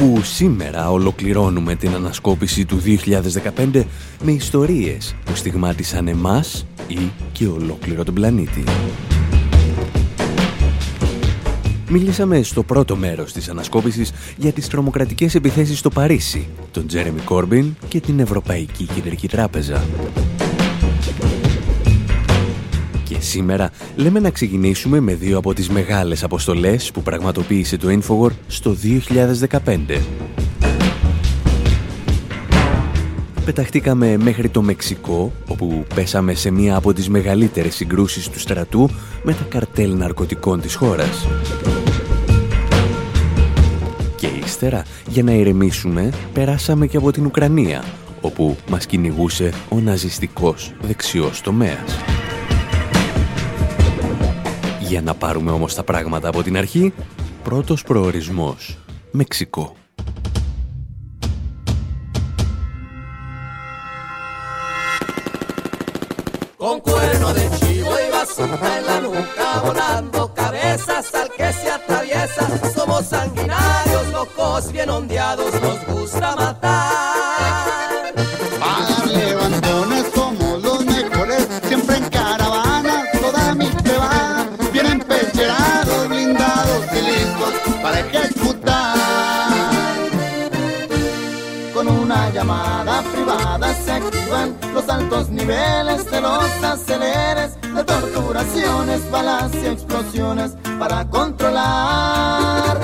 Όπου σήμερα ολοκληρώνουμε την ανασκόπηση του 2015 με ιστορίες που στιγμάτισαν εμάς ή και ολόκληρο τον πλανήτη. Μίλησαμε στο πρώτο μέρος της ανασκόπησης για τις τρομοκρατικές επιθέσεις στο Παρίσι, τον Τζέρεμι Κόρμπιν και την Ευρωπαϊκή Κεντρική Τράπεζα. Σήμερα λέμε να ξεκινήσουμε με δύο από τις μεγάλες αποστολές που πραγματοποίησε το Infowar στο 2015. Πεταχτήκαμε μέχρι το Μεξικό, όπου πέσαμε σε μία από τις μεγαλύτερες συγκρούσεις του στρατού με τα καρτέλ ναρκωτικών της χώρας. Και ύστερα, για να ηρεμήσουμε, περάσαμε και από την Ουκρανία, όπου μας κυνηγούσε ο ναζιστικός δεξιός τομέας. Για να πάρουμε όμως τα πράγματα από την αρχή, πρώτος προορισμός, Μεξικό. Con cuerno de chivo y bazooka en la nuca, volando cabezas al que se atraviesa. Somos sanguinarios, locos, bien ondeados, nos gusta matar. Se activan los altos niveles de los aceleres de torturaciones, balas y explosiones para controlar.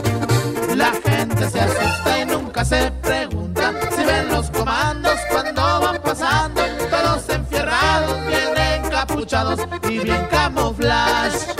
La gente se asusta y nunca se pregunta si ven los comandos cuando van pasando, todos enfierrados, bien encapuchados y bien camuflados.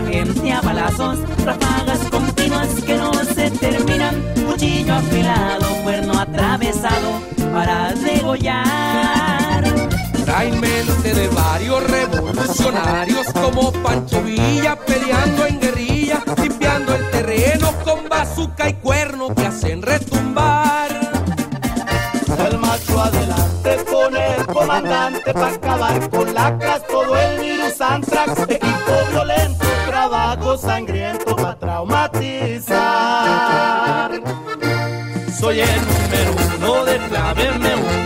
Gente a balazos, ráfagas continuas que no se terminan, cuchillo afilado, cuerno atravesado para degollar. Traen mente de varios revolucionarios como Pancho Villa peleando en guerrilla, limpiando el terreno con bazuca y cuerno que hacen retumbar. El macho adelante con el comandante para acabar con lacras, todo el virus antrax, sangriento para traumatizar. Soy el número uno de clave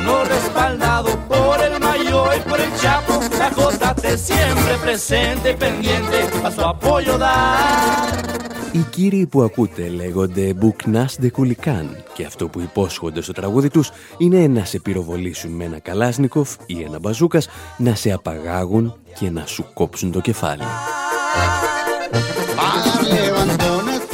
uno, respaldado por el mayor y por el chapo. La JT siempre presente y pendiente a su apoyo dar. Οι κύριοι που ακούτε λέγονται Μπουκνάς de Κουλικάν και αυτό που υπόσχονται στο τραγούδι τους είναι να σε πυροβολήσουν με ένα καλάσνικοφ ή ένα μπαζούκας, να σε απαγάγουν και να σου κόψουν το κεφάλι.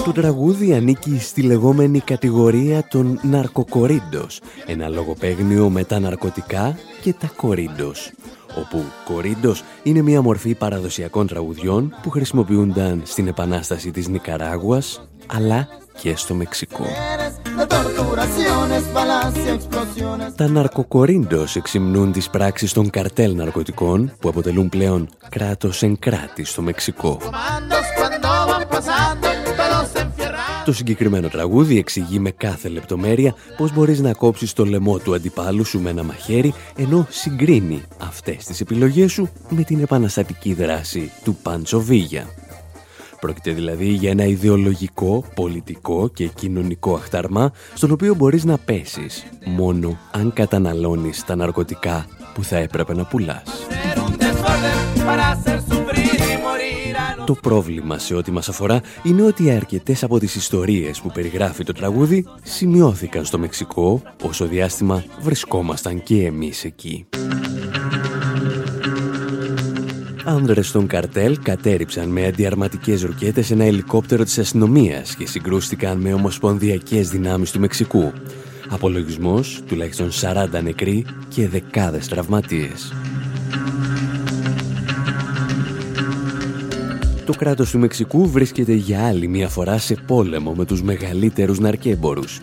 Το τραγούδι ανήκει στη λεγόμενη κατηγορία των ναρκοκορίντος, ένα λογοπαίγνιο με τα ναρκωτικά και τα κορίντος, όπου κορίντος είναι μια μορφή παραδοσιακών τραγουδιών που χρησιμοποιούνταν στην Επανάσταση της Νικαράγουας, αλλά και στο Μεξικό. Τα ναρκοκορίντος εξυμνούν τις πράξεις των καρτέλ ναρκωτικών που αποτελούν πλέον κράτος εν κράτη στο Μεξικό. Το συγκεκριμένο τραγούδι εξηγεί με κάθε λεπτομέρεια πώς μπορείς να κόψεις το λαιμό του αντιπάλου σου με ένα μαχαίρι, ενώ συγκρίνει αυτές τις επιλογές σου με την επαναστατική δράση του Παντσοβίγια. Πρόκειται δηλαδή για ένα ιδεολογικό, πολιτικό και κοινωνικό αχταρμά στον οποίο μπορείς να πέσεις μόνο αν καταναλώνεις τα ναρκωτικά που θα έπρεπε να πουλάς. Το πρόβλημα σε ό,τι μας αφορά είναι ότι αρκετές από τις ιστορίες που περιγράφει το τραγούδι σημειώθηκαν στο Μεξικό όσο διάστημα βρισκόμασταν και εμείς εκεί. Άνδρες των καρτέλ κατέριψαν με αντιαρματικές ρουκέτες ένα ελικόπτερο της αστυνομίας και συγκρούστηκαν με ομοσπονδιακές δυνάμεις του Μεξικού. Απολογισμός, τουλάχιστον 40 νεκροί και δεκάδες τραυματίες. Το κράτος του Μεξικού βρίσκεται για άλλη μια φορά σε πόλεμο με τους μεγαλύτερους ναρκέμπορους.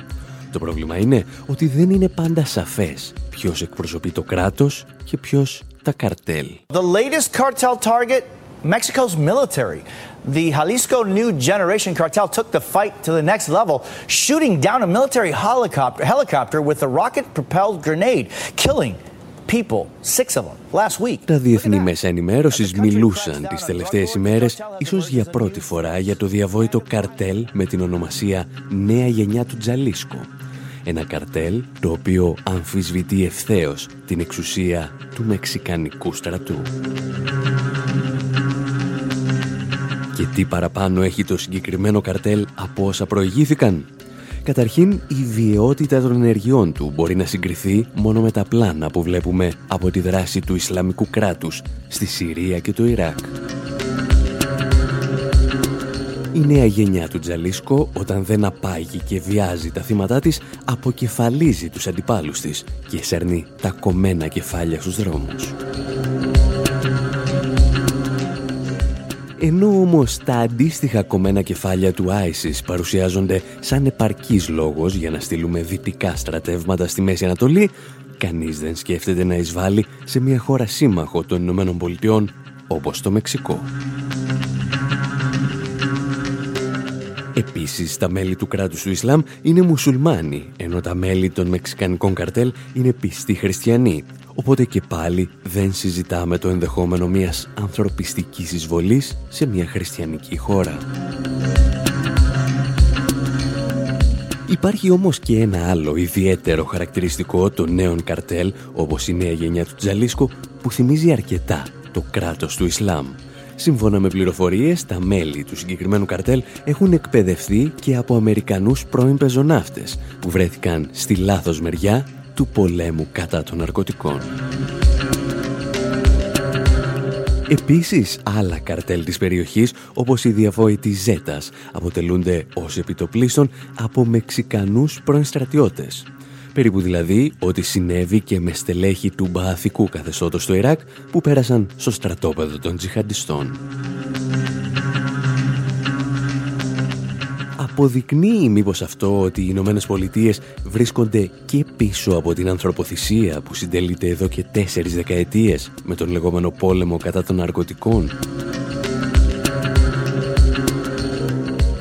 Το πρόβλημα είναι ότι δεν είναι πάντα σαφές ποιος εκπροσωπεί το κράτος και ποιος τα καρτέλ. The latest cartel target, Mexico's military. The Jalisco New Generation cartel took the fight to the next level, shooting down a military helicopter, helicopter with a rocket-propelled grenade, killing people, six of them, last week. Τα διεθνή μέσα ενημέρωσης μιλούσαν τις τελευταίες ημέρες, ίσως για πρώτη φορά, για το διαβόητο καρτέλ με την ονομασία Νέα Γενιά του Τζαλίσκο ένα καρτέλ το οποίο αμφισβητεί ευθέως την εξουσία του Μεξικανικού στρατού. Και τι παραπάνω έχει το συγκεκριμένο καρτέλ από όσα προηγήθηκαν; Καταρχήν, η βιαιότητα των ενεργειών του μπορεί να συγκριθεί μόνο με τα πλάνα που βλέπουμε από τη δράση του Ισλαμικού κράτους στη Συρία και το Ιράκ. Η νέα γενιά του Τζαλίσκο, όταν δεν απάγει και βιάζει τα θύματα της, αποκεφαλίζει τους αντιπάλους της και σέρνει τα κομμένα κεφάλια στους δρόμους. Ενώ όμως τα αντίστοιχα κομμένα κεφάλια του ISIS παρουσιάζονται σαν επαρκής λόγος για να στείλουμε δυτικά στρατεύματα στη Μέση Ανατολή, κανείς δεν σκέφτεται να εισβάλλει σε μια χώρα σύμμαχο των Ηνωμένων Πολιτειών όπως το Μεξικό. Επίσης, τα μέλη του κράτους του Ισλάμ είναι μουσουλμάνοι, ενώ τα μέλη των μεξικανικών καρτέλ είναι πιστοί χριστιανοί. Οπότε και πάλι δεν συζητάμε το ενδεχόμενο μιας ανθρωπιστικής εισβολής σε μια χριστιανική χώρα. Υπάρχει όμως και ένα άλλο ιδιαίτερο χαρακτηριστικό των νέων καρτέλ, όπως η νέα γενιά του Τζαλίσκο, που θυμίζει αρκετά το κράτος του Ισλάμ. Σύμφωνα με πληροφορίες, τα μέλη του συγκεκριμένου καρτέλ έχουν εκπαιδευτεί και από Αμερικανούς πρώην πεζοναύτες που βρέθηκαν στη λάθος μεριά του πολέμου κατά των ναρκωτικών. Επίσης, άλλα καρτέλ της περιοχής, όπως η διαβόητη Ζέτας, αποτελούνται ως επιτοπλίστων από Μεξικανούς πρώην στρατιώτες. Περίπου δηλαδή ότι συνέβη και με στελέχη του μπαθικού καθεστώτος στο Ιράκ που πέρασαν στο στρατόπεδο των τζιχαντιστών. Αποδεικνύει μήπως αυτό ότι οι Ηνωμένες Πολιτείες βρίσκονται και πίσω από την ανθρωποθυσία που συντελείται εδώ και τέσσερις δεκαετίες με τον λεγόμενο πόλεμο κατά των ναρκωτικών;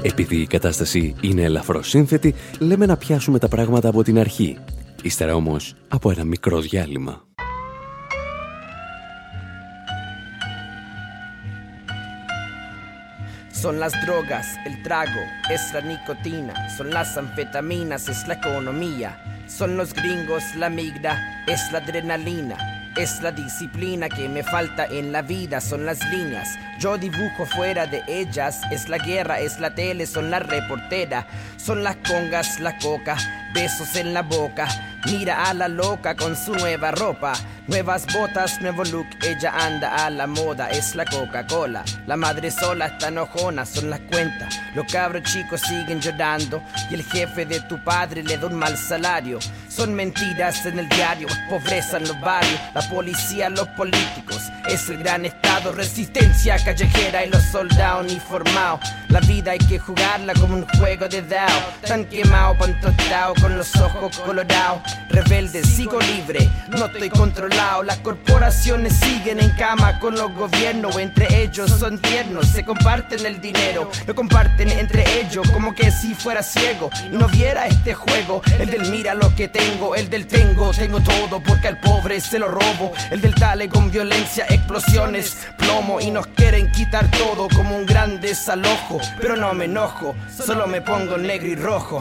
Επειδή η κατάσταση είναι ελαφρώς σύνθετη, λέμε να πιάσουμε τα πράγματα από την αρχή. Ύστερα όμως από ένα μικρό διάλειμμα. Son las drogas, el trago, es la nicotina, son las anfetaminas, es la economía, son los gringos, la migra, es la adrenalina, es la disciplina que me falta en la vida, son las líneas, yo dibujo fuera de ellas. Es la guerra, es la tele, son la reportera. Son las congas, la coca, besos en la boca. Mira a la loca con su nueva ropa. Nuevas botas, nuevo look, ella anda a la moda, es la Coca-Cola. La madre sola está enojona, son las cuentas. Los cabros chicos siguen llorando y el jefe de tu padre le da un mal salario. Son mentiras en el diario, pobreza en los barrios, la policía, los políticos. Es el gran estado, resistencia callejera y los soldados uniformados. La vida hay que jugarla como un juego de dao. Tan quemado, pan tostado, con los ojos colorados. Rebelde, sigo libre, no estoy controlado. Las corporaciones siguen en cama con los gobiernos. Entre ellos son tiernos, se comparten el dinero. Lo comparten entre ellos como que si fuera ciego y no viera este juego. El del mira lo que tengo, el del tengo, tengo todo porque al pobre se lo robo. El del dale con violencia, explosiones, plomo y nos quieren quitar todo como un gran desalojo. Pero no me enojo, solo me pongo negro y rojo.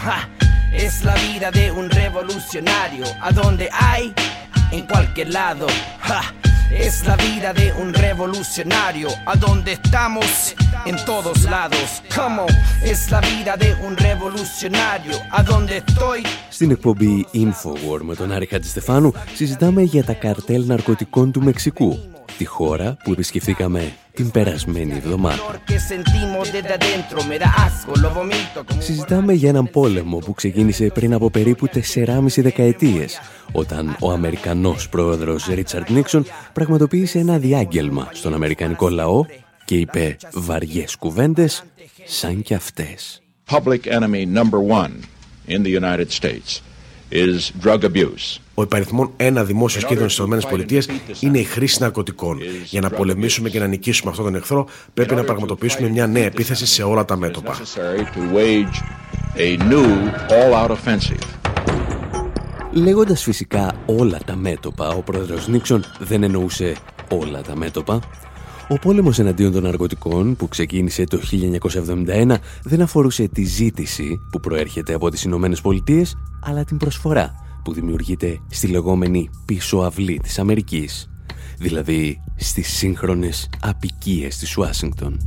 Es la vida de un revolucionario, a donde hay, en cualquier lado. Es la vida de un revolucionario, a donde estamos, en todos lados. Como es la vida de un revolucionario, a donde estoy. Στην εκπομπή Infowar με τον Άρη Χατζηστεφάνου συζητάμε για τα καρτέλ ναρκωτικών του Μεξικού, τη χώρα που επισκεφθήκαμε την περασμένη εβδομάδα. Συζητάμε για έναν πόλεμο που ξεκίνησε πριν από περίπου 4,5 δεκαετίες, όταν ο Αμερικανός πρόεδρος Ρίτσαρντ Νίξον πραγματοποίησε ένα διάγγελμα στον Αμερικανικό λαό και είπε βαριές κουβέντες σαν και αυτές. Public enemy number one in the United States is drug abuse. Ο υπαριθμόν ένα δημόσιος κίνδυνος στις ΗΠΑ είναι η χρήση ναρκωτικών. Για να πολεμήσουμε και να νικήσουμε αυτόν τον εχθρό, πρέπει να πραγματοποιήσουμε μια νέα επίθεση σε όλα τα μέτωπα. Λέγοντας φυσικά όλα τα μέτωπα, ο πρόεδρος Νίξον δεν εννοούσε όλα τα μέτωπα. Ο πόλεμος εναντίον των ναρκωτικών που ξεκίνησε το 1971 δεν αφορούσε τη ζήτηση που προέρχεται από τις Ηνωμένες Πολιτείες, αλλά την προσφορά που δημιουργείται στη λεγόμενη πίσω αυλή της Αμερικής, δηλαδή στις σύγχρονες απικίες της Ουάσιγκτον.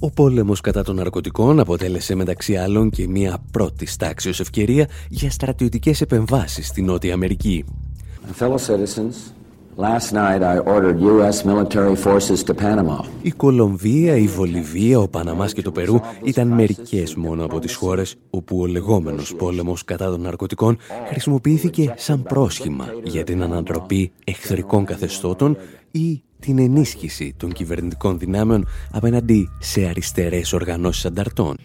Ο πόλεμος κατά των ναρκωτικών αποτέλεσε μεταξύ άλλων και μια πρώτη τάξεως ευκαιρία για στρατιωτικές επεμβάσεις στη Νότια Αμερική. Η Κολομβία, η Βολιβία, ο Παναμάς και το Περού ήταν μερικές μόνο από τις χώρες όπου ο λεγόμενος πόλεμος κατά των ναρκωτικών χρησιμοποιήθηκε σαν πρόσχημα για την ανατροπή εχθρικών καθεστώτων ή την ενίσχυση των κυβερνητικών δυνάμεων απέναντι σε αριστερές οργανώσεις ανταρτών.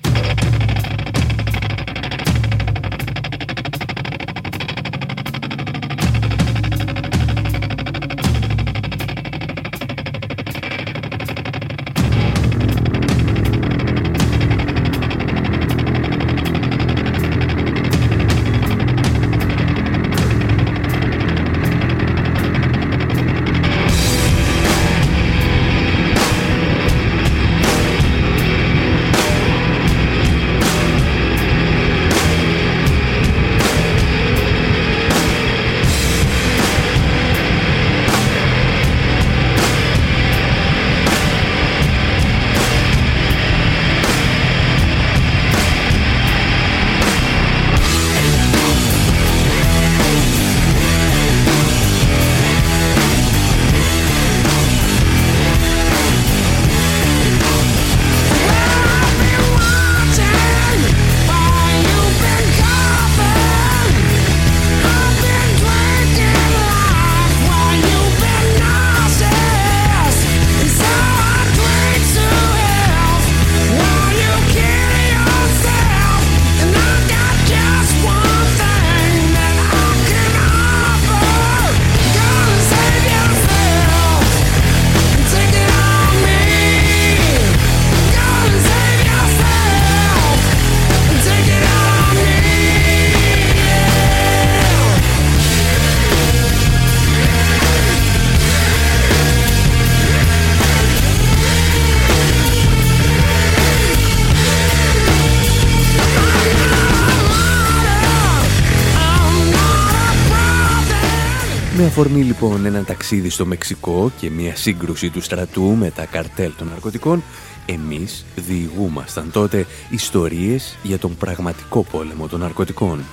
Αφορμή λοιπόν ένα ταξίδι στο Μεξικό και μια σύγκρουση του στρατού με τα καρτέλ των ναρκωτικών, εμείς διηγούμασταν τότε ιστορίες για τον πραγματικό πόλεμο των ναρκωτικών.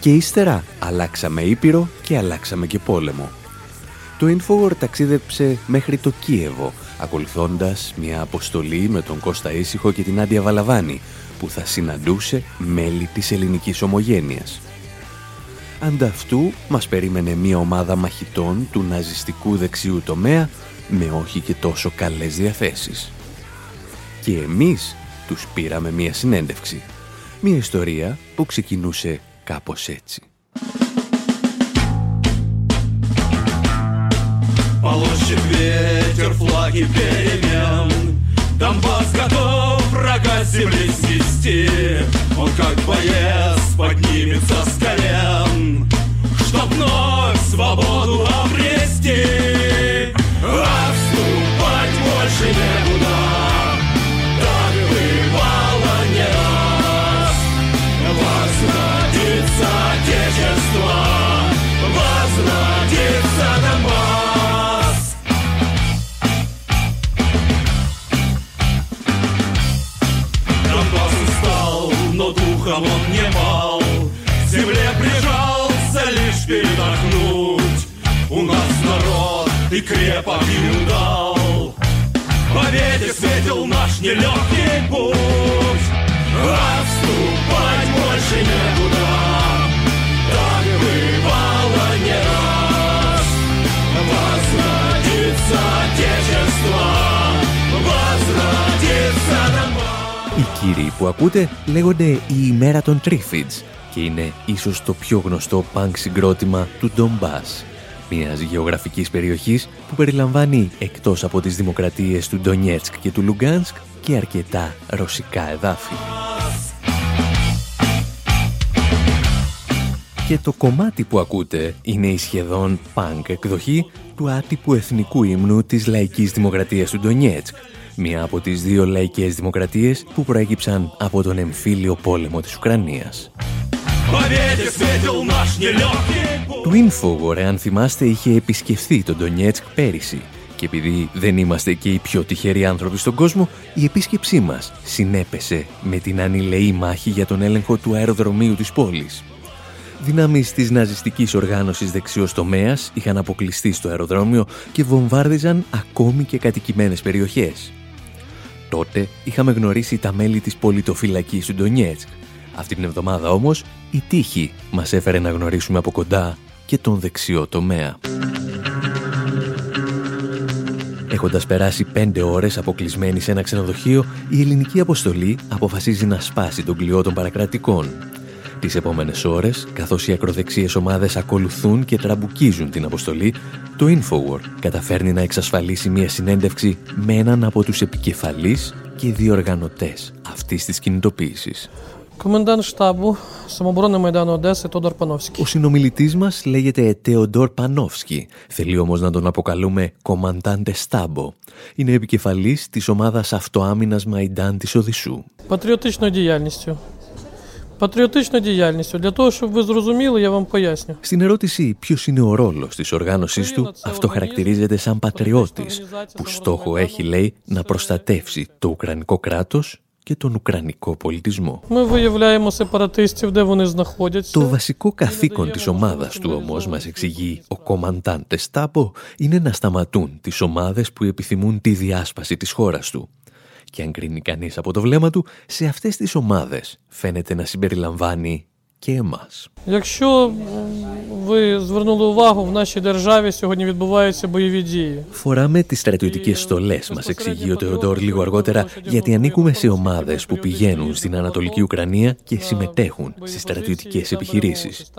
Και ύστερα αλλάξαμε Ήπειρο και αλλάξαμε και πόλεμο. Το Infowar ταξίδεψε μέχρι το Κίεβο, ακολουθώντας μια αποστολή με τον Κώστα Ήσυχο και την Άντια Βαλαβάνη, που θα συναντούσε μέλη της ελληνικής ομογένειας Ανταυτού μας περίμενε μια ομάδα μαχητών του ναζιστικού δεξιού τομέα με όχι και τόσο καλές διαθέσεις. Και εμείς τους πήραμε μία συνέντευξη. Μία ιστορία που ξεκινούσε κάπως έτσι. Полощет ветер флаги перемен Донбасс готов врага земли снести Он как боец поднимется с колен Чтоб вновь свободу обрести. А вступать больше некуда Так духом он не мал К земле прижался лишь передохнуть. У нас народ и крепок и удал. Победе светил наш нелегкий путь. Вступать больше некуда. Так бывало не раз. Возродится Отечество. Возродится Донбасс Οι κύριοι που ακούτε λέγονται η ημέρα των Τρίφιτς και είναι ίσως το πιο γνωστό πανκ συγκρότημα του Ντομπάς, μιας γεωγραφικής περιοχής που περιλαμβάνει εκτός από τις δημοκρατίες του Ντονιέτσκ και του Λουγκάνσκ και αρκετά ρωσικά εδάφη. Και το κομμάτι που ακούτε είναι η σχεδόν πανκ εκδοχή του άτυπου εθνικού ύμνου της λαϊκής δημοκρατίας του Ντονιέτσκ, μία από τις δύο λαϊκές δημοκρατίες που προέκυψαν από τον εμφύλιο πόλεμο της Ουκρανίας. Το Infowar, αν θυμάστε, είχε επισκεφθεί τον Ντονιέτσκ πέρυσι και επειδή δεν είμαστε και οι πιο τυχεροί άνθρωποι στον κόσμο, η επίσκεψή μας συνέπεσε με την ανηλεή μάχη για τον έλεγχο του αεροδρομίου της πόλης. Δυνάμεις της ναζιστικής οργάνωσης δεξιός τομέας είχαν αποκλειστεί στο αεροδρόμιο και βομβάρδιζαν ακόμη και κατοικημένες περιοχές. Τότε είχαμε γνωρίσει τα μέλη της πολιτοφυλακής του Ντονιέτσκ. Αυτή την εβδομάδα όμως η τύχη μας έφερε να γνωρίσουμε από κοντά και τον δεξιό τομέα. Έχοντας περάσει πέντε ώρες αποκλεισμένη σε ένα ξενοδοχείο, η ελληνική αποστολή αποφασίζει να σπάσει τον κλειό των παρακρατικών. Τις επόμενες ώρες, καθώς οι ακροδεξίες ομάδες ακολουθούν και τραμπουκίζουν την αποστολή, το Infowar καταφέρνει να εξασφαλίσει μια συνέντευξη με έναν από τους επικεφαλείς και διοργανωτές αυτής της κινητοποίησης. Ο συνομιλητής μας λέγεται Τεοντόρ Πανόφσκι. Θέλει όμως να τον αποκαλούμε Κομμαντάντε Στάμπο. Είναι επικεφαλής της ομάδας αυτοάμυνας Μαϊντάν της Οδυσσού. Патріотичною діяльністю. Патріотичною діяльністю. Для того, щоб ви зрозуміли, я вам поясню. Στην ερώτηση ποιος είναι ο ρόλος της οργάνωσής του, αυτό χαρακτηρίζεται σαν πατριώτης, που στόχο έχει, λέει, να προστατεύσει το Ουκρανικό κράτος και τον Ουκρανικό πολιτισμό. Ми виявляємо сепаратистів, де вони знаходяться. Το βασικό καθήκον της ομάδας του όμως, μας εξηγεί ο κομμαντάντε Στάπο, είναι να σταματούν τις ομάδες που επιθυμούν τη διάσπαση της χώρας του. Και αν κρίνει κανείς από το βλέμμα του, σε αυτές τις ομάδες φαίνεται να συμπεριλαμβάνει και εμάς. Якщо м, ви звернули увагу, в нашій державі сьогодні відбуваються бойові дії. Φοράμε τις στρατιωτικές στολές, μας εξηγεί ο Τεοντόρ λίγο αργότερα, γιατί ανήκουμε σε ομάδες που πηγαίνουν στην Ανατολική Ουκρανία και συμμετέχουν στις στρατιωτικές επιχειρήσεις.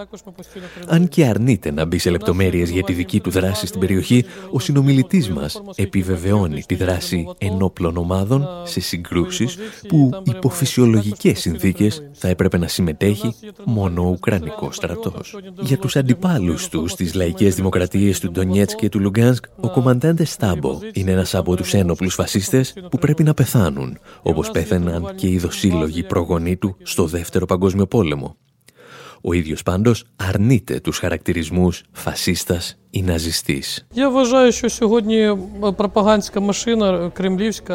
Αν και αρνείται να μπει σε λεπτομέρειες για τη δική του δράση στην περιοχή, ο συνομιλητής μας επιβεβαιώνει τη δράση ενόπλων ομάδων σε συγκρούσεις που υπό φυσιολογικές συνθήκες θα έπρεπε να συμμετέχει μόνο ο Ουκρανικός στρατός. Για τους αντιπάλους τους στις λαϊκές δημοκρατίες του Ντονιέτσκ και του Λουγκάνσκ, ο κομμαντάντες Στάμπο είναι ένας από τους ένοπλους φασίστες που πρέπει να πεθάνουν, όπως πέθαιναν και οι δοσύλλογοι προγονείς του στο Δεύτερο Παγκόσμιο Πόλεμο. Ο ίδιος πάντως αρνείται τους χαρακτηρισμούς φασίστας ή ναζιστής.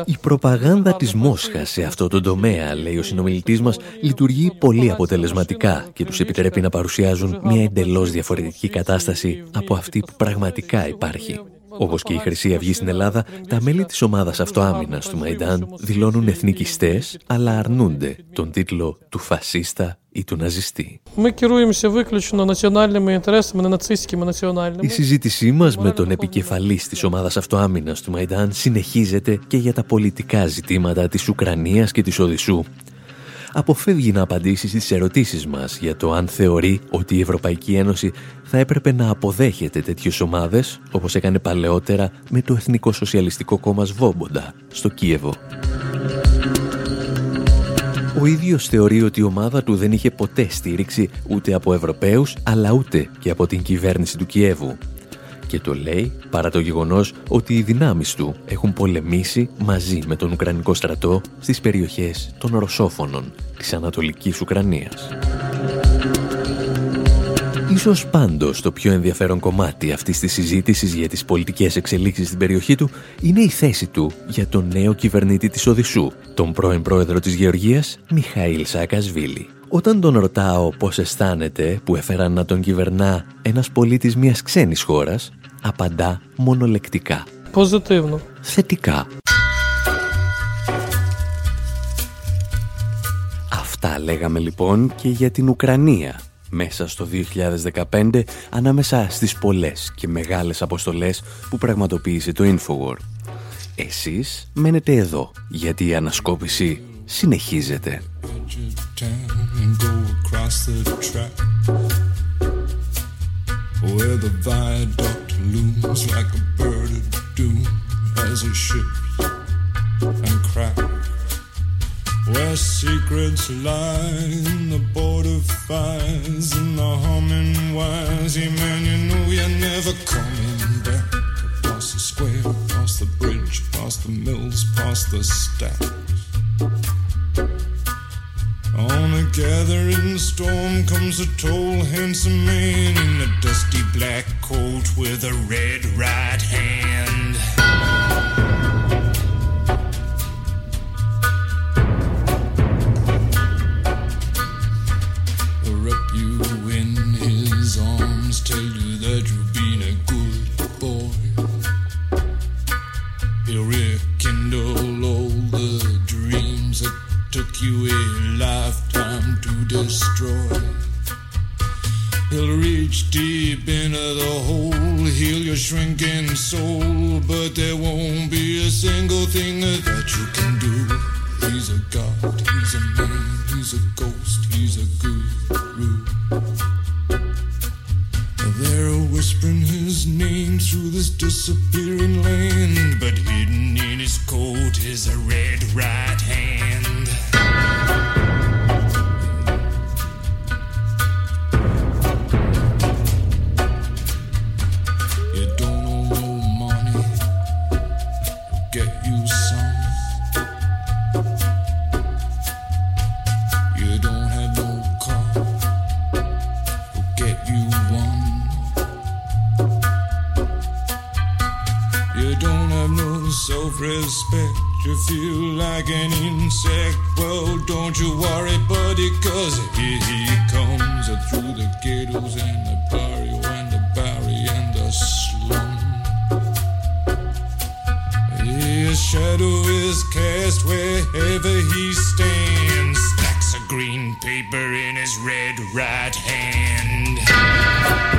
Η προπαγάνδα της Μόσχας σε αυτό το τομέα, λέει ο συνομιλητής μας, λειτουργεί πολύ αποτελεσματικά και τους επιτρέπει να παρουσιάζουν μια εντελώς διαφορετική κατάσταση από αυτή που πραγματικά υπάρχει. Όπως και η Χρυσή Αυγή στην Ελλάδα, τα μέλη της ομάδας αυτοάμυνας του Μαϊντάν δηλώνουν εθνικιστές, αλλά αρνούνται τον τίτλο του φασίστα ή του ναζιστή. Η συζήτησή μας με τον επικεφαλής της ομάδας αυτοάμυνας του Μαϊντάν συνεχίζεται και για τα πολιτικά ζητήματα της Ουκρανίας και της Οδυσσού αποφεύγει να απαντήσει στις ερωτήσεις μας για το αν θεωρεί ότι η Ευρωπαϊκή Ένωση θα έπρεπε να αποδέχεται τέτοιες ομάδες, όπως έκανε παλαιότερα με το Εθνικό Σοσιαλιστικό Κόμμα Σβόμποντα στο Κίεβο. Ο ίδιος θεωρεί ότι η ομάδα του δεν είχε ποτέ στήριξη ούτε από Ευρωπαίους, αλλά ούτε και από την κυβέρνηση του Κιέβου και το λέει παρά το γεγονός ότι οι δυνάμεις του έχουν πολεμήσει μαζί με τον Ουκρανικό στρατό στις περιοχές των Ρωσόφωνων της Ανατολικής Ουκρανίας. Ίσως πάντως το πιο ενδιαφέρον κομμάτι αυτής της συζήτησης για τις πολιτικές εξελίξεις στην περιοχή του είναι η θέση του για τον νέο κυβερνήτη της Οδυσσού, τον πρώην πρόεδρο της Γεωργίας, Μιχαήλ Σακασβίλη. Όταν τον ρωτάω πώς αισθάνεται που έφεραν να τον κυβερνά ένας πολίτης μιας ξένης χώρας, απαντά μονολεκτικά. Positivno. Θετικά. Αυτά λέγαμε λοιπόν και για την Ουκρανία μέσα στο 2015 ανάμεσα στις πολλές και μεγάλες αποστολές που πραγματοποίησε το Infowar. Εσείς μένετε εδώ γιατί η ανασκόπηση συνεχίζεται. Where the viaduct looms like a bird of doom as it ships and cracks. Where secrets lie in the border fires and the humming wires. Yeah, man, you know you're never coming back. Across the square, past the bridge, past the mills, past the stacks. On a gathering storm comes a tall, handsome man in a dusty black coat with a red right hand. Paper in his red right hand.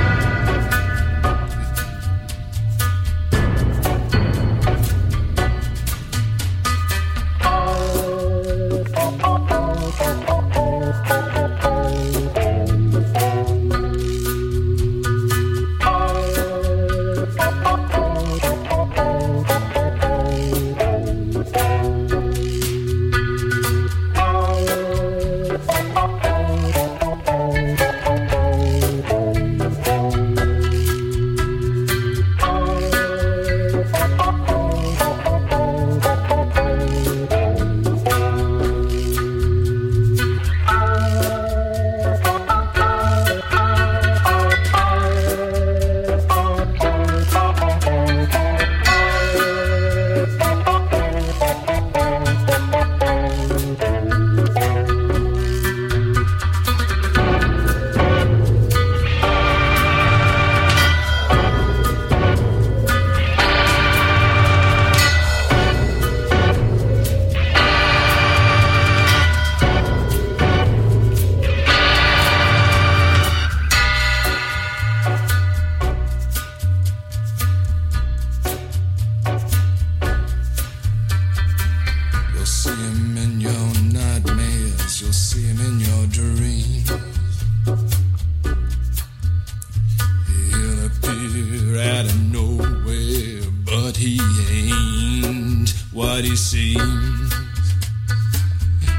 Nobody sees.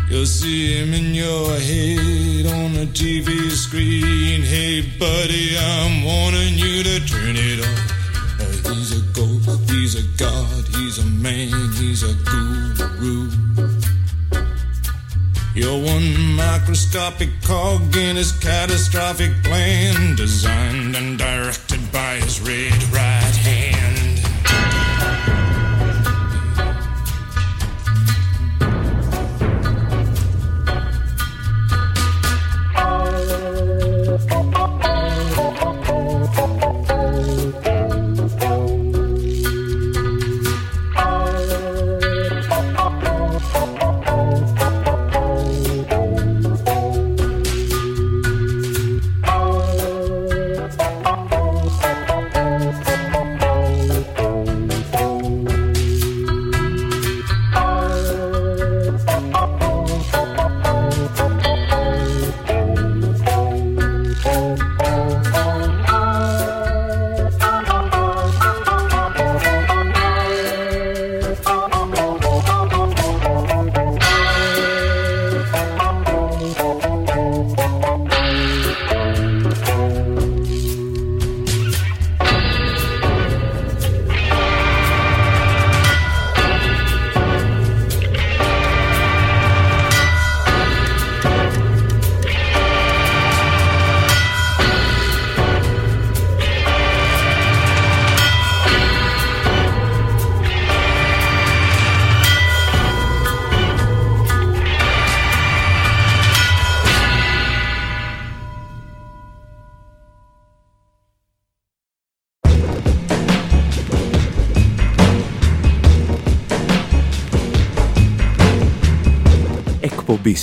You'll see him in your head on the TV screen. Hey, buddy, I'm warning you to turn it off. Uh, he's a ghost, he's a god, he's a man, he's a guru. You're one microscopic cog in his catastrophic plan, designed and directed by his red right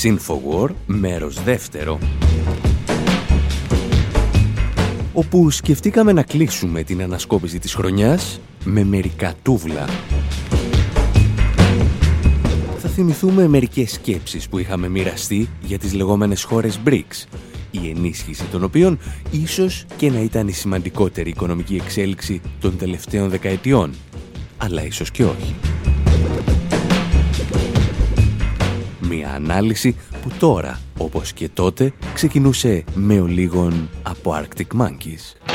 εκπομπή Infowar, μέρος δεύτερο όπου σκεφτήκαμε να κλείσουμε την ανασκόπηση της χρονιάς με μερικά τούβλα. Θα θυμηθούμε μερικές σκέψεις που είχαμε μοιραστεί για τις λεγόμενες χώρες BRICS, η ενίσχυση των οποίων ίσως και να ήταν η σημαντικότερη οικονομική εξέλιξη των τελευταίων δεκαετιών, αλλά ίσως και όχι. Μια ανάλυση που τώρα, όπως και τότε, ξεκινούσε με ολίγων από Arctic Monkeys.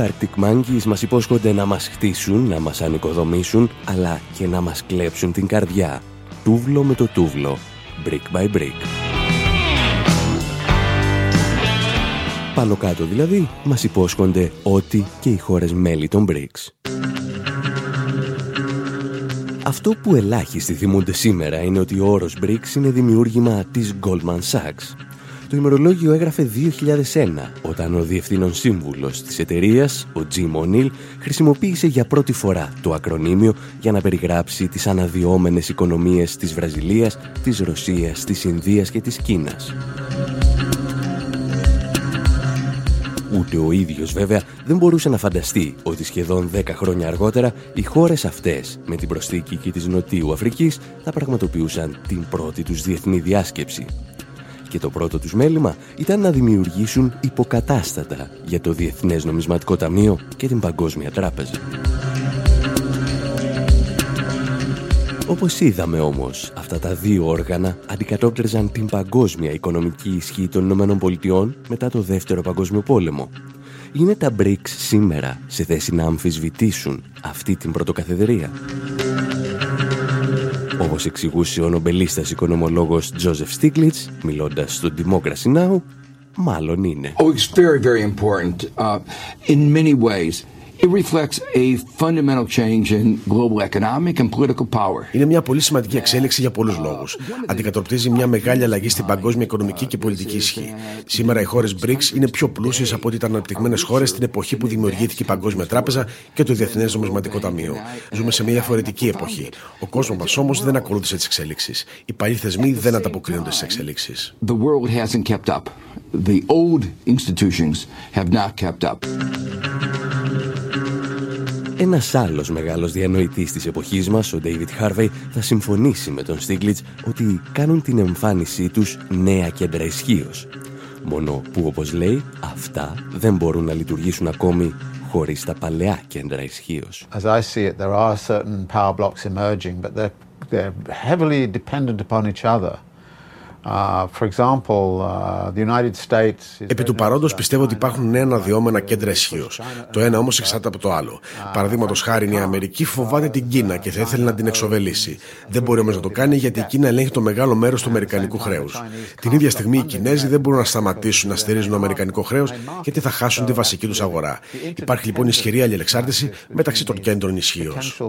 Οι Arctic Monkeys μας υπόσχονται να μας χτίσουν, να μας ανοικοδομήσουν, αλλά και να μας κλέψουν την καρδιά. Τούβλο με το τούβλο. Brick by brick. Πάνω κάτω δηλαδή, μας υπόσχονται ότι και οι χώρες μέλη των BRICS. Αυτό που ελάχιστοι θυμούνται σήμερα είναι ότι ο όρος BRICS είναι δημιούργημα της Goldman Sachs το ημερολόγιο έγραφε 2001, όταν ο διευθύνων σύμβουλος της εταιρείας, ο Τζιμ Ονιλ, χρησιμοποίησε για πρώτη φορά το ακρονίμιο για να περιγράψει τις αναδυόμενες οικονομίες της Βραζιλίας, της Ρωσίας, της Ινδίας και της Κίνας. Ούτε ο ίδιος βέβαια δεν μπορούσε να φανταστεί ότι σχεδόν 10 χρόνια αργότερα οι χώρες αυτές με την προσθήκη και της Νοτιού Αφρικής θα πραγματοποιούσαν την πρώτη τους διεθνή διάσκεψη και το πρώτο τους μέλημα ήταν να δημιουργήσουν υποκατάστατα για το Διεθνές Νομισματικό Ταμείο και την Παγκόσμια Τράπεζα. Όπως είδαμε όμως, αυτά τα δύο όργανα αντικατόπτριζαν την παγκόσμια οικονομική ισχύ των ΗΠΑ μετά το Δεύτερο Παγκόσμιο Πόλεμο. Είναι τα BRICS σήμερα σε θέση να αμφισβητήσουν αυτή την πρωτοκαθεδρία. Όπως εξηγούσε ο νομπελίστας οικονομολόγος Τζόζεφ Στίγκλιτς, μιλώντας στο Democracy Now, μάλλον είναι. Oh, it's very, very important. Uh, in many ways. Είναι μια πολύ σημαντική εξέλιξη για πολλούς λόγους. Αντικατοπτρίζει μια μεγάλη αλλαγή στην παγκόσμια οικονομική και πολιτική ισχύ. Σήμερα οι χώρες BRICS είναι πιο πλούσιες από ό,τι ήταν αναπτυγμένες χώρες στην εποχή που δημιουργήθηκε η Παγκόσμια Τράπεζα και το Διεθνές Νομισματικό Ταμείο. Ζούμε σε μια διαφορετική εποχή. Ο κόσμος μας όμως δεν ακολούθησε τις εξέλιξει. Οι παλιοί θεσμοί δεν ανταποκρίνονται στις εξέλιξει. The old institutions have not kept up. Ένας άλλος μεγάλος διανοητής της εποχής μας, ο David Harvey, θα συμφωνήσει με τον Στίγκλιτς ότι κάνουν την εμφάνισή τους νέα κέντρα ισχύως. Μόνο που, όπως λέει, αυτά δεν μπορούν να λειτουργήσουν ακόμη χωρίς τα παλαιά κέντρα ισχύως. As I see it, there are certain power blocks emerging, but they're, they're heavily dependent upon each other. Επί του παρόντος πιστεύω ότι υπάρχουν νέα αναδυόμενα κέντρα ισχύως. Το ένα όμως εξαρτάται από το άλλο. Παραδείγματος χάρη, η Αμερική φοβάται την Κίνα και θα ήθελε να την εξοβελήσει. Δεν μπορεί όμως να το κάνει γιατί η Κίνα ελέγχει το μεγάλο μέρος του Αμερικανικού χρέους. Την ίδια στιγμή οι Κινέζοι δεν μπορούν να σταματήσουν να στηρίζουν το Αμερικανικό χρέος γιατί θα χάσουν τη βασική τους αγορά. Υπάρχει λοιπόν ισχυρή αλληλεξάρτηση μεταξύ των κέντρων ισχύως.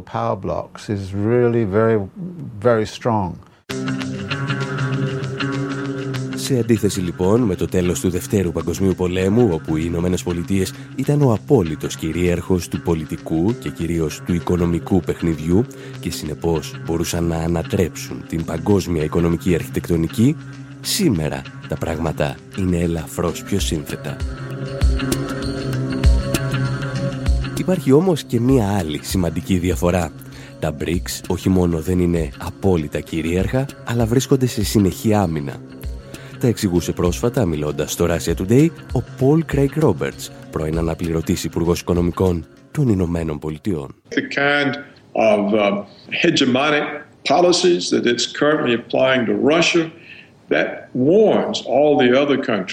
Σε αντίθεση λοιπόν με το τέλος του Δευτέρου Παγκοσμίου Πολέμου, όπου οι Ηνωμένες Πολιτείες ήταν ο απόλυτος κυρίαρχος του πολιτικού και κυρίως του οικονομικού παιχνιδιού και συνεπώς μπορούσαν να ανατρέψουν την παγκόσμια οικονομική αρχιτεκτονική, σήμερα τα πράγματα είναι ελαφρώς πιο σύνθετα. Υπάρχει όμως και μία άλλη σημαντική διαφορά. Τα BRICS όχι μόνο δεν είναι απόλυτα κυρίαρχα, αλλά βρίσκονται σε συνεχή άμυνα τα εξηγούσε πρόσφατα μιλώντας στο Russia Today ο Paul Craig Roberts, πρώην αναπληρωτής Υπουργός Οικονομικών των Ηνωμένων Πολιτειών.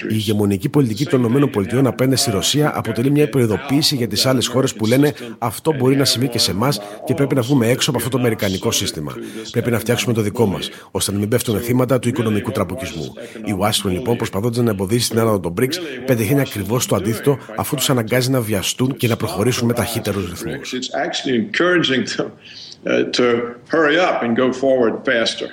Η ηγεμονική πολιτική των ΗΠΑ απέναντι στη Ρωσία αποτελεί μια προειδοποίηση για τις άλλες χώρες που λένε αυτό μπορεί να συμβεί και σε εμάς και πρέπει να βγούμε έξω από αυτό το αμερικανικό σύστημα. Πρέπει να φτιάξουμε το δικό μας, ώστε να μην πέφτουν θύματα του οικονομικού τραποκισμού. Η Washington λοιπόν προσπαθώντας να εμποδίσει την άνοδο των BRICS πετυχαίνει ακριβώς το αντίθετο αφού τους αναγκάζει να βιαστούν και να προχωρήσουν με ταχύτερους ρυθμούς. Uh, to hurry up and go forward faster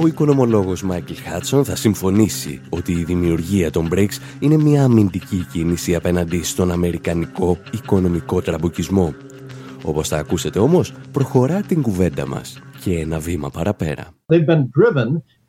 ο οικονομολόγος Μάικλ Χάτσον θα συμφωνήσει ότι η δημιουργία των breaks είναι μια αμυντική κίνηση απέναντι στον αμερικανικό οικονομικό τραμποκισμό. Όπως θα ακούσετε όμως, προχωρά την κουβέντα μας και ένα βήμα παραπέρα.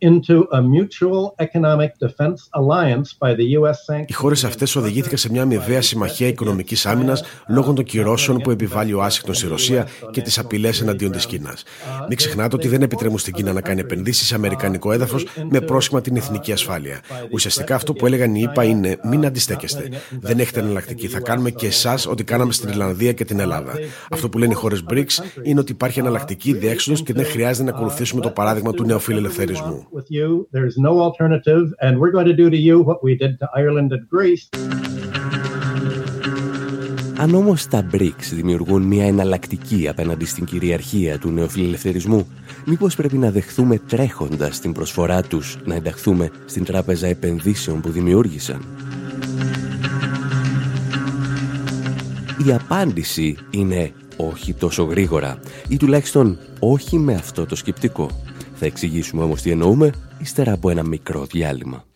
Into a mutual economic defense alliance by the US... Οι χώρες αυτές οδηγήθηκαν σε μια αμοιβαία συμμαχία οικονομικής άμυνας λόγω των κυρώσεων που επιβάλλει ο Άσχητο στη Ρωσία και τις απειλές εναντίον της Κίνας. Μην ξεχνάτε ότι δεν επιτρέπουν στην Κίνα να κάνει επενδύσεις σε αμερικανικό έδαφος με πρόσχημα την εθνική ασφάλεια. Ουσιαστικά αυτό που έλεγαν οι ΗΠΑ είναι μην αντιστέκεστε. Δεν έχετε εναλλακτική. Θα κάνουμε και εσάς ό,τι κάναμε στην Ιρλανδία και την Ελλάδα. Αυτό που λένε οι χώρες BRICS είναι ότι υπάρχει εναλλακτική διέξοδο και δεν χρειάζεται να ακολουθήσουμε το παράδειγμα του νεοφιλελευθερισμού with you. Αν όμως τα BRICS δημιουργούν μια εναλλακτική απέναντι στην κυριαρχία του νεοφιλελευθερισμού, Μήπως πρέπει να δεχθούμε τρέχοντας την προσφορά τους να ενταχθούμε στην τράπεζα επενδύσεων που δημιούργησαν; Η απάντηση είναι όχι τόσο γρήγορα ή τουλάχιστον όχι με αυτό το σκεπτικό. Θα εξηγήσουμε όμως τι εννοούμε ύστερα από ένα μικρό διάλειμμα.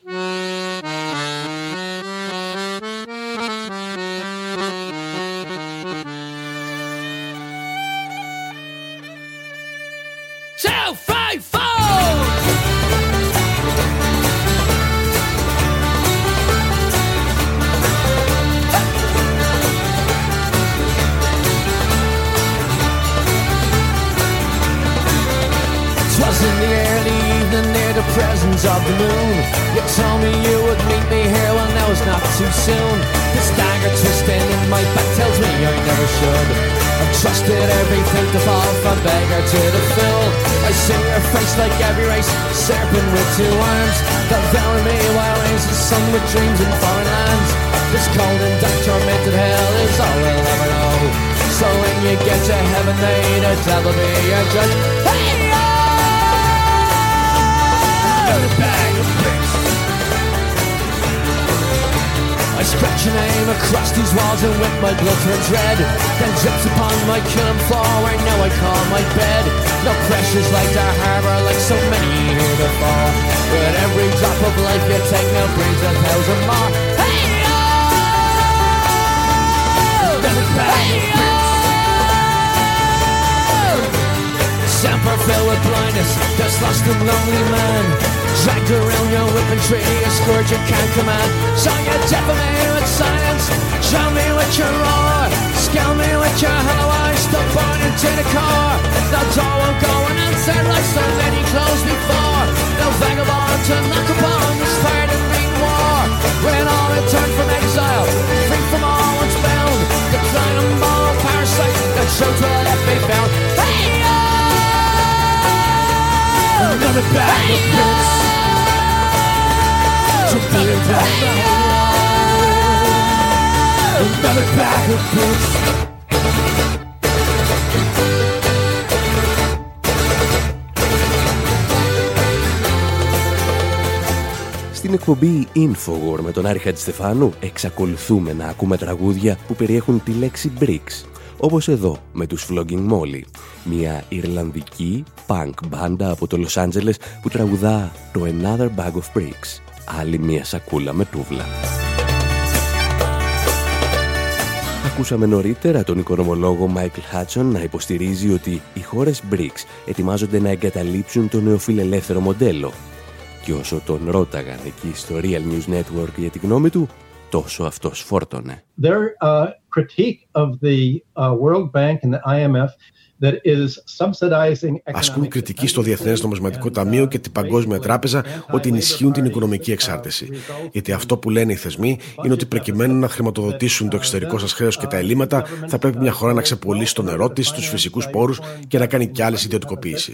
Across these walls and whip my blood turns red. Then drips upon my killing floor where now I call my bed. No pressures like the harbor like so many here before. But every drop of life you take now brings a thousand more. Hey! Oh! Hey! Oh! Semper filled with blindness, just lost and lonely man. Dragged around your whipping tree, a scourge you can't command. So you deafen me with silence, show me with your roar. Scale me with your hollow eyes, still born into the core. The door won't go unanswered like so many closed before. No vagabond to knock upon this fired and beat war. When all return from exile, free from all one's bound. Decline and ball parasite, the truth will be found. Another bag of bricks to build up the Another bag of bricks. Στην εκπομπή Infowar με τον Άρη Χατζηστεφάνου εξακολουθούμε να ακούμε τραγούδια που περιέχουν τη λέξη BRICS όπως εδώ με τους Flogging Molly, μια Ιρλανδική punk μπάντα από το Λος Άντζελες που τραγουδά το Another Bag of Bricks, άλλη μια σακούλα με τούβλα. Ακούσαμε νωρίτερα τον οικονομολόγο Μάικλ Χάτσον να υποστηρίζει ότι οι χώρες BRICS ετοιμάζονται να εγκαταλείψουν το νεοφιλελεύθερο μοντέλο. Και όσο τον ρώταγαν εκεί στο Real News Network για τη γνώμη του, τόσο αυτός φόρτωνε. Their uh, critique of the uh, World Bank and the IMF Ασκούν κριτική στο Διεθνές Νομισματικό Ταμείο και την Παγκόσμια Τράπεζα ότι ενισχύουν την οικονομική εξάρτηση. Γιατί αυτό που λένε οι θεσμοί είναι ότι προκειμένου να χρηματοδοτήσουν το εξωτερικό σας χρέος και τα ελλείμματα, θα πρέπει μια χώρα να ξεπολύσει το νερό της, τους φυσικούς πόρους και να κάνει και άλλες ιδιωτικοποιήσει.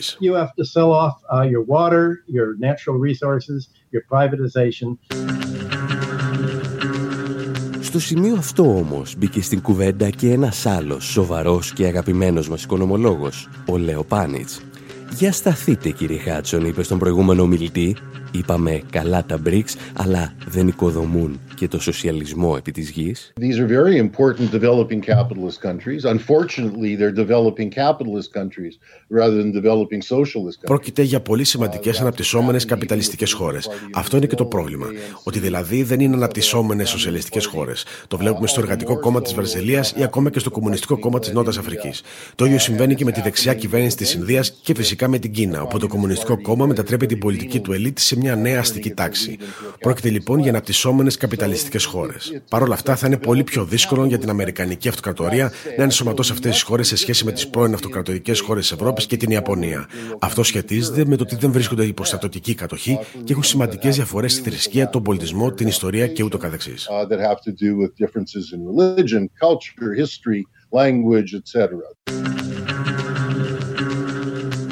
Στο σημείο αυτό όμως μπήκε στην κουβέντα και ένας άλλος σοβαρός και αγαπημένος μας οικονομολόγος, ο Λέο Πάνιτς. «Για σταθείτε κύριε Χάτσον», είπε στον προηγούμενο ομιλητή, Είπαμε καλά τα BRICS, αλλά δεν οικοδομούν και το σοσιαλισμό επί της γης. These are very important developing capitalist countries. Unfortunately, they're developing capitalist countries rather than developing socialist countries. Πρόκειται για πολύ σημαντικές αναπτυσσόμενες καπιταλιστικές χώρες. Αυτό είναι και το πρόβλημα. Ότι δηλαδή δεν είναι αναπτυσσόμενες σοσιαλιστικές χώρες. Το βλέπουμε στο Εργατικό Κόμμα της Βραζιλίας ή ακόμα και στο Κομμουνιστικό Κόμμα της Νότας Αφρικής. Το ίδιο συμβαίνει και με τη δεξιά κυβέρνηση της Ινδίας και φυσικά με την Κίνα, όπου το Κομμουνιστικό Κόμμα μετατρέπει την πολιτική του ελίτ σε μια νέα αστική τάξη. Πρόκειται λοιπόν για αναπτυσσόμενες καπιταλιστικέ χώρες. Παρ' όλα αυτά, θα είναι πολύ πιο δύσκολο για την Αμερικανική Αυτοκρατορία να ενσωματώσει αυτές τις χώρες σε σχέση με τις πρώην αυτοκρατορικές χώρες της Ευρώπης και την Ιαπωνία. Αυτό σχετίζεται με το ότι δεν βρίσκονται υπό στρατιωτική κατοχή και έχουν σημαντικές διαφορές στη θρησκεία, τον πολιτισμό, την ιστορία και ούτω καθεξής. Uh,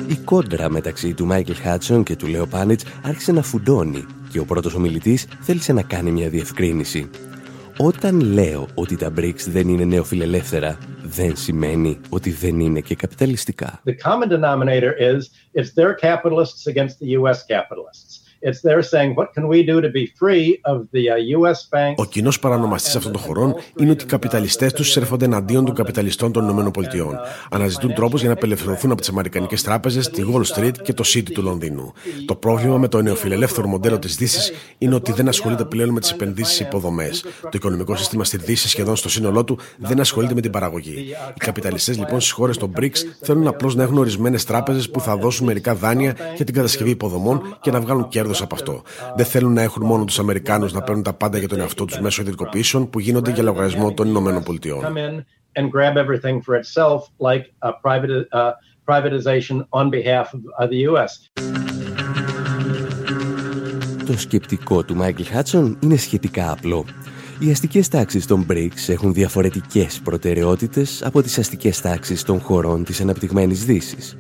η κόντρα μεταξύ του Μάικλ Χάτσον και του Λέο Πάνιτς άρχισε να φουντώνει και ο πρώτος ομιλητής θέλησε να κάνει μια διευκρίνηση. Όταν λέω ότι τα BRICS δεν είναι νεοφιλελεύθερα, δεν σημαίνει ότι δεν είναι και καπιταλιστικά. The common denominator is it's their capitalists against the US capitalists. Ο κοινός παρανομαστής αυτών των χωρών είναι ότι οι καπιταλιστές τους σέρφονται εναντίον των καπιταλιστών των ΗΠΑ. Αναζητούν τρόπους για να απελευθερωθούν από τις Αμερικανικές τράπεζες, τη Wall Street και το City του Λονδίνου. Το πρόβλημα με το νεοφιλελεύθερο μοντέλο της Δύσης είναι ότι δεν ασχολείται πλέον με τις επενδύσεις σε υποδομές. Το οικονομικό σύστημα στη Δύση σχεδόν στο σύνολό του δεν ασχολείται με την παραγωγή. Οι καπιταλιστές λοιπόν στις χώρες των BRICS θέλουν απλώ να έχουν ορισμένε τράπεζε που θα δώσουν μερικά δάνεια για την κατασκευή υποδομών και να βγάλουν κέρδο κέρδο από αυτό. Δεν θέλουν να έχουν μόνο τους Αμερικάνους να παίρνουν τα πάντα για τον εαυτό τους μέσω ιδιωτικοποιήσεων που γίνονται για λογαριασμό των Ηνωμένων Πολιτειών. Το σκεπτικό του Μάικλ Χάτσον είναι σχετικά απλό. Οι αστικές τάξεις των BRICS έχουν διαφορετικές προτεραιότητες από τις αστικές τάξεις των χωρών της αναπτυγμένης Δύσης.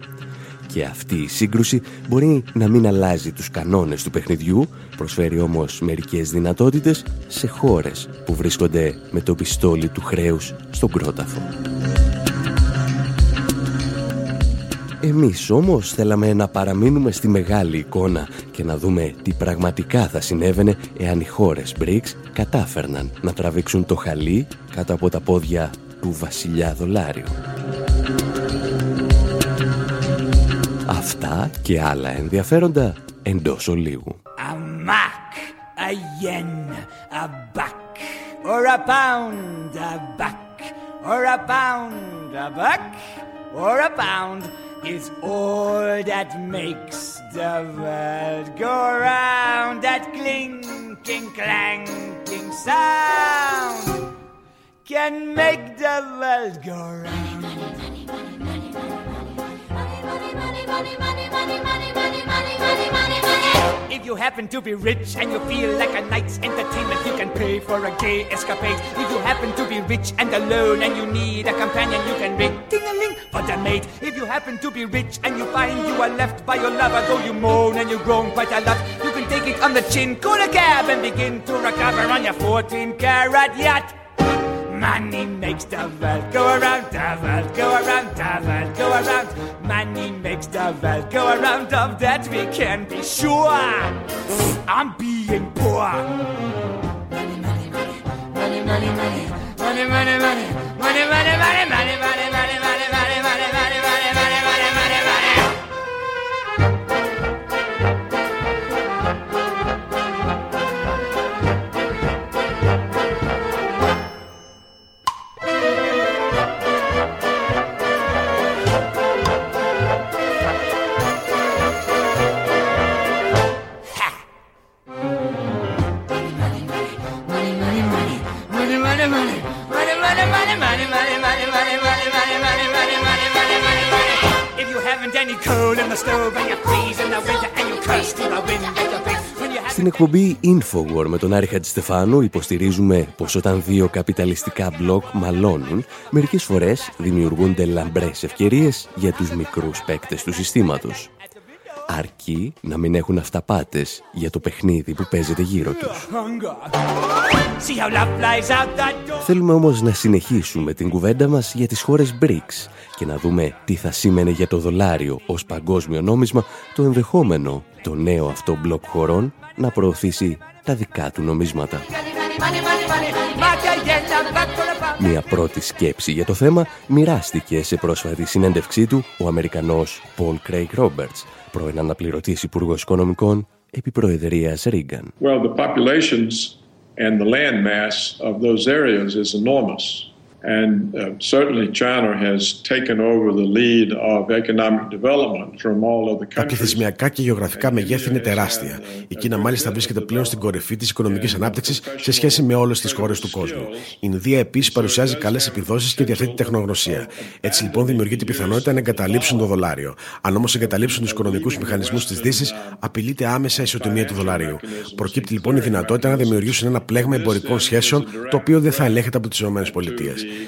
Και αυτή η σύγκρουση μπορεί να μην αλλάζει τους κανόνες του παιχνιδιού, προσφέρει όμως μερικές δυνατότητες σε χώρες που βρίσκονται με το πιστόλι του χρέους στον κρόταφο. Εμείς όμως θέλαμε να παραμείνουμε στη μεγάλη εικόνα και να δούμε τι πραγματικά θα συνέβαινε εάν οι χώρες BRICS κατάφερναν να τραβήξουν το χαλί κάτω από τα πόδια του βασιλιά δολάριου. Αυτά και άλλα ενδιαφέροντα εντός ολίγου. A mark, a yen, a buck, or a pound, a buck, or a pound, a buck, or a pound is all that makes the world go round. That clinking, clanking sound can make the world go round. If you happen to be rich and you feel like a night's entertainment, you can pay for a gay escapade. If you happen to be rich and alone and you need a companion, you can ring a ling for the mate. If you happen to be rich and you find you are left by your lover, though you moan and you groan quite a lot, you can take it on the chin, call a cab and begin to recover on your 14 carat yacht. Money makes the world go around, the world go around, the world go around. Money makes the world go around, of that we can be sure. I'm being poor. Money, money, money, money, money, money, money, money, money, money, money, money, Στην εκπομπή Infowar με τον Άρη Χατζηστεφάνου υποστηρίζουμε πως όταν δύο καπιταλιστικά μπλοκ μαλώνουν, μερικές φορές δημιουργούνται λαμπρές ευκαιρίες για τους μικρούς παίκτες του συστήματος. Αρκεί να μην έχουν αυταπάτες για το παιχνίδι που παίζεται γύρω τους. Θέλουμε όμως να συνεχίσουμε την κουβέντα μας για τις χώρες BRICS και να δούμε τι θα σήμαινε για το δολάριο ως παγκόσμιο νόμισμα το ενδεχόμενο το νέο αυτό μπλοκ χωρών να προωθήσει τα δικά του νομίσματα. Μια πρώτη σκέψη για το θέμα μοιράστηκε σε πρόσφατη συνέντευξή του ο Αμερικανός Paul Craig Roberts, πρώην αναπληρωτής Υπουργός Οικονομικών επί Προεδρίας Ρίγκαν. Well, the populations and the land mass of those areas is enormous. And uh, certainly China has taken over the lead of economic development from all of the countries. Τα πληθυσμιακά και γεωγραφικά μεγέθη είναι τεράστια. Η Κίνα μάλιστα βρίσκεται πλέον στην κορυφή της οικονομικής ανάπτυξης σε σχέση με όλες τις χώρες του κόσμου. Η Ινδία επίσης παρουσιάζει καλές επιδόσεις και διαθέτει τεχνογνωσία. Έτσι λοιπόν δημιουργείται η πιθανότητα να εγκαταλείψουν το δολάριο. Αν όμως εγκαταλείψουν τους οικονομικούς μηχανισμούς της Δύσης, απειλείται άμεσα η ισοτιμία του δολαρίου. Προκύπτει λοιπόν η δυνατότητα να δημιουργήσουν ένα πλέγμα εμπορικών σχέσεων το οποίο δεν θα ελέγχεται από τις ΗΠΑ.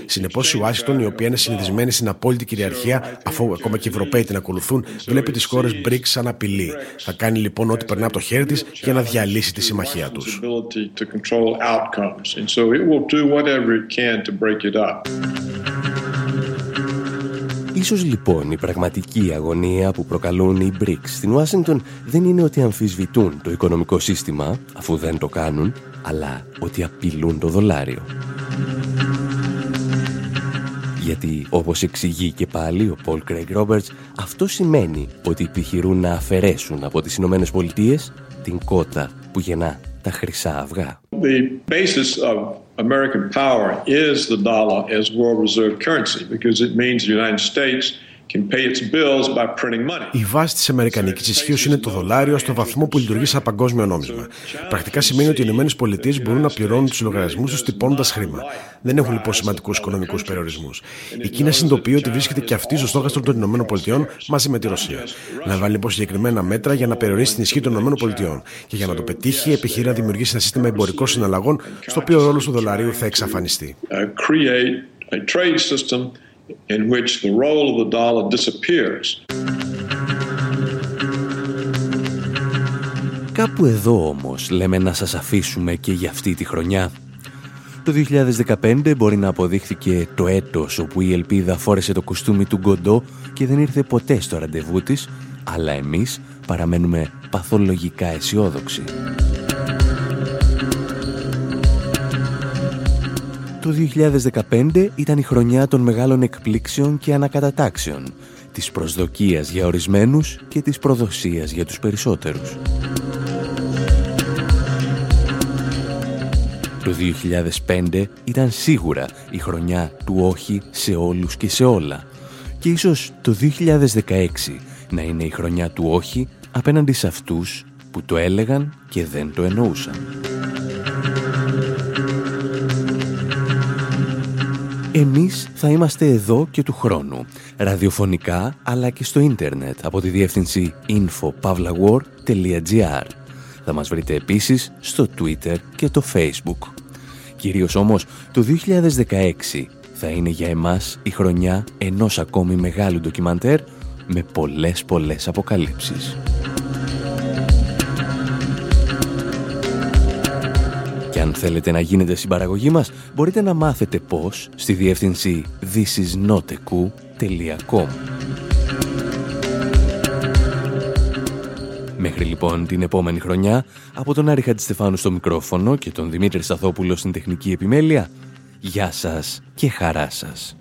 Συνεπώς, η Ουάσιγκτον, η οποία είναι συνηθισμένη στην απόλυτη κυριαρχία, αφού ακόμα και οι Ευρωπαίοι την ακολουθούν, βλέπει τις χώρες BRICS σαν απειλή. Θα κάνει λοιπόν ό,τι περνά από το χέρι της για να διαλύσει τη συμμαχία τους. Ίσως λοιπόν η πραγματική αγωνία που προκαλούν οι BRICS στην Ουάσιγκτον δεν είναι ότι αμφισβητούν το οικονομικό σύστημα, αφού δεν το κάνουν, αλλά ότι απειλούν το δολάριο γιατί όπως εξηγεί και πάλι ο Πολ Κρέγκ Ρόμπερτς, αυτό σημαίνει ότι επιχειρούν να αφαιρέσουν από τις Ηνωμένες Πολιτείες την κότα που γεννά τα χρυσά αυγά. The basis of American power is the dollar as world reserve currency because it means the United States Η βάση της Αμερικανικής ισχύως είναι το δολάριο στο βαθμό που λειτουργεί σαν παγκόσμιο νόμισμα. Πρακτικά σημαίνει ότι οι ΗΠΑ μπορούν να πληρώνουν τους λογαριασμούς τους τυπώνοντα χρήμα. Δεν έχουν λοιπόν σημαντικούς οικονομικούς περιορισμούς. Η Κίνα συνειδητοποιεί ότι βρίσκεται και αυτή στο στόχαστρο των ΗΠΑ μαζί με τη Ρωσία. Λαμβάνει λοιπόν συγκεκριμένα μέτρα για να περιορίσει την ισχύ των ΗΠΑ και για να το πετύχει επιχειρεί να δημιουργήσει ένα σύστημα εμπορικών συναλλαγών στο οποίο ο ρόλος του δολαρίου θα εξαφανιστεί. Uh, in which the role of the dollar disappears. Κάπου εδώ όμως λέμε να σας αφήσουμε και για αυτή τη χρονιά. Το 2015 μπορεί να αποδείχθηκε το έτος όπου η Ελπίδα φόρεσε το κουστούμι του Γκοντό και δεν ήρθε ποτέ στο ραντεβού της, αλλά εμείς παραμένουμε παθολογικά αισιόδοξοι. Το 2015 ήταν η χρονιά των μεγάλων εκπλήξεων και ανακατατάξεων, της προσδοκίας για ορισμένους και της προδοσίας για τους περισσότερους. Το 2005 ήταν σίγουρα η χρονιά του όχι σε όλους και σε όλα και ίσως το 2016 να είναι η χρονιά του όχι απέναντι σε αυτούς που το έλεγαν και δεν το εννοούσαν. Εμείς θα είμαστε εδώ και του χρόνου, ραδιοφωνικά αλλά και στο ίντερνετ από τη διεύθυνση infopavlawar.gr. Θα μας βρείτε επίσης στο Twitter και το Facebook. Κυρίως όμως το 2016 θα είναι για εμάς η χρονιά ενός ακόμη μεγάλου ντοκιμαντέρ με πολλές πολλές αποκαλύψεις. Αν θέλετε να γίνετε συμπαραγωγή μας, μπορείτε να μάθετε πώς στη διεύθυνση thisisnoteku.com Μέχρι λοιπόν την επόμενη χρονιά, από τον Άρη Χατζηστεφάνου στο μικρόφωνο και τον Δημήτρη Σαθόπουλο στην τεχνική επιμέλεια, γεια σας και χαρά σας.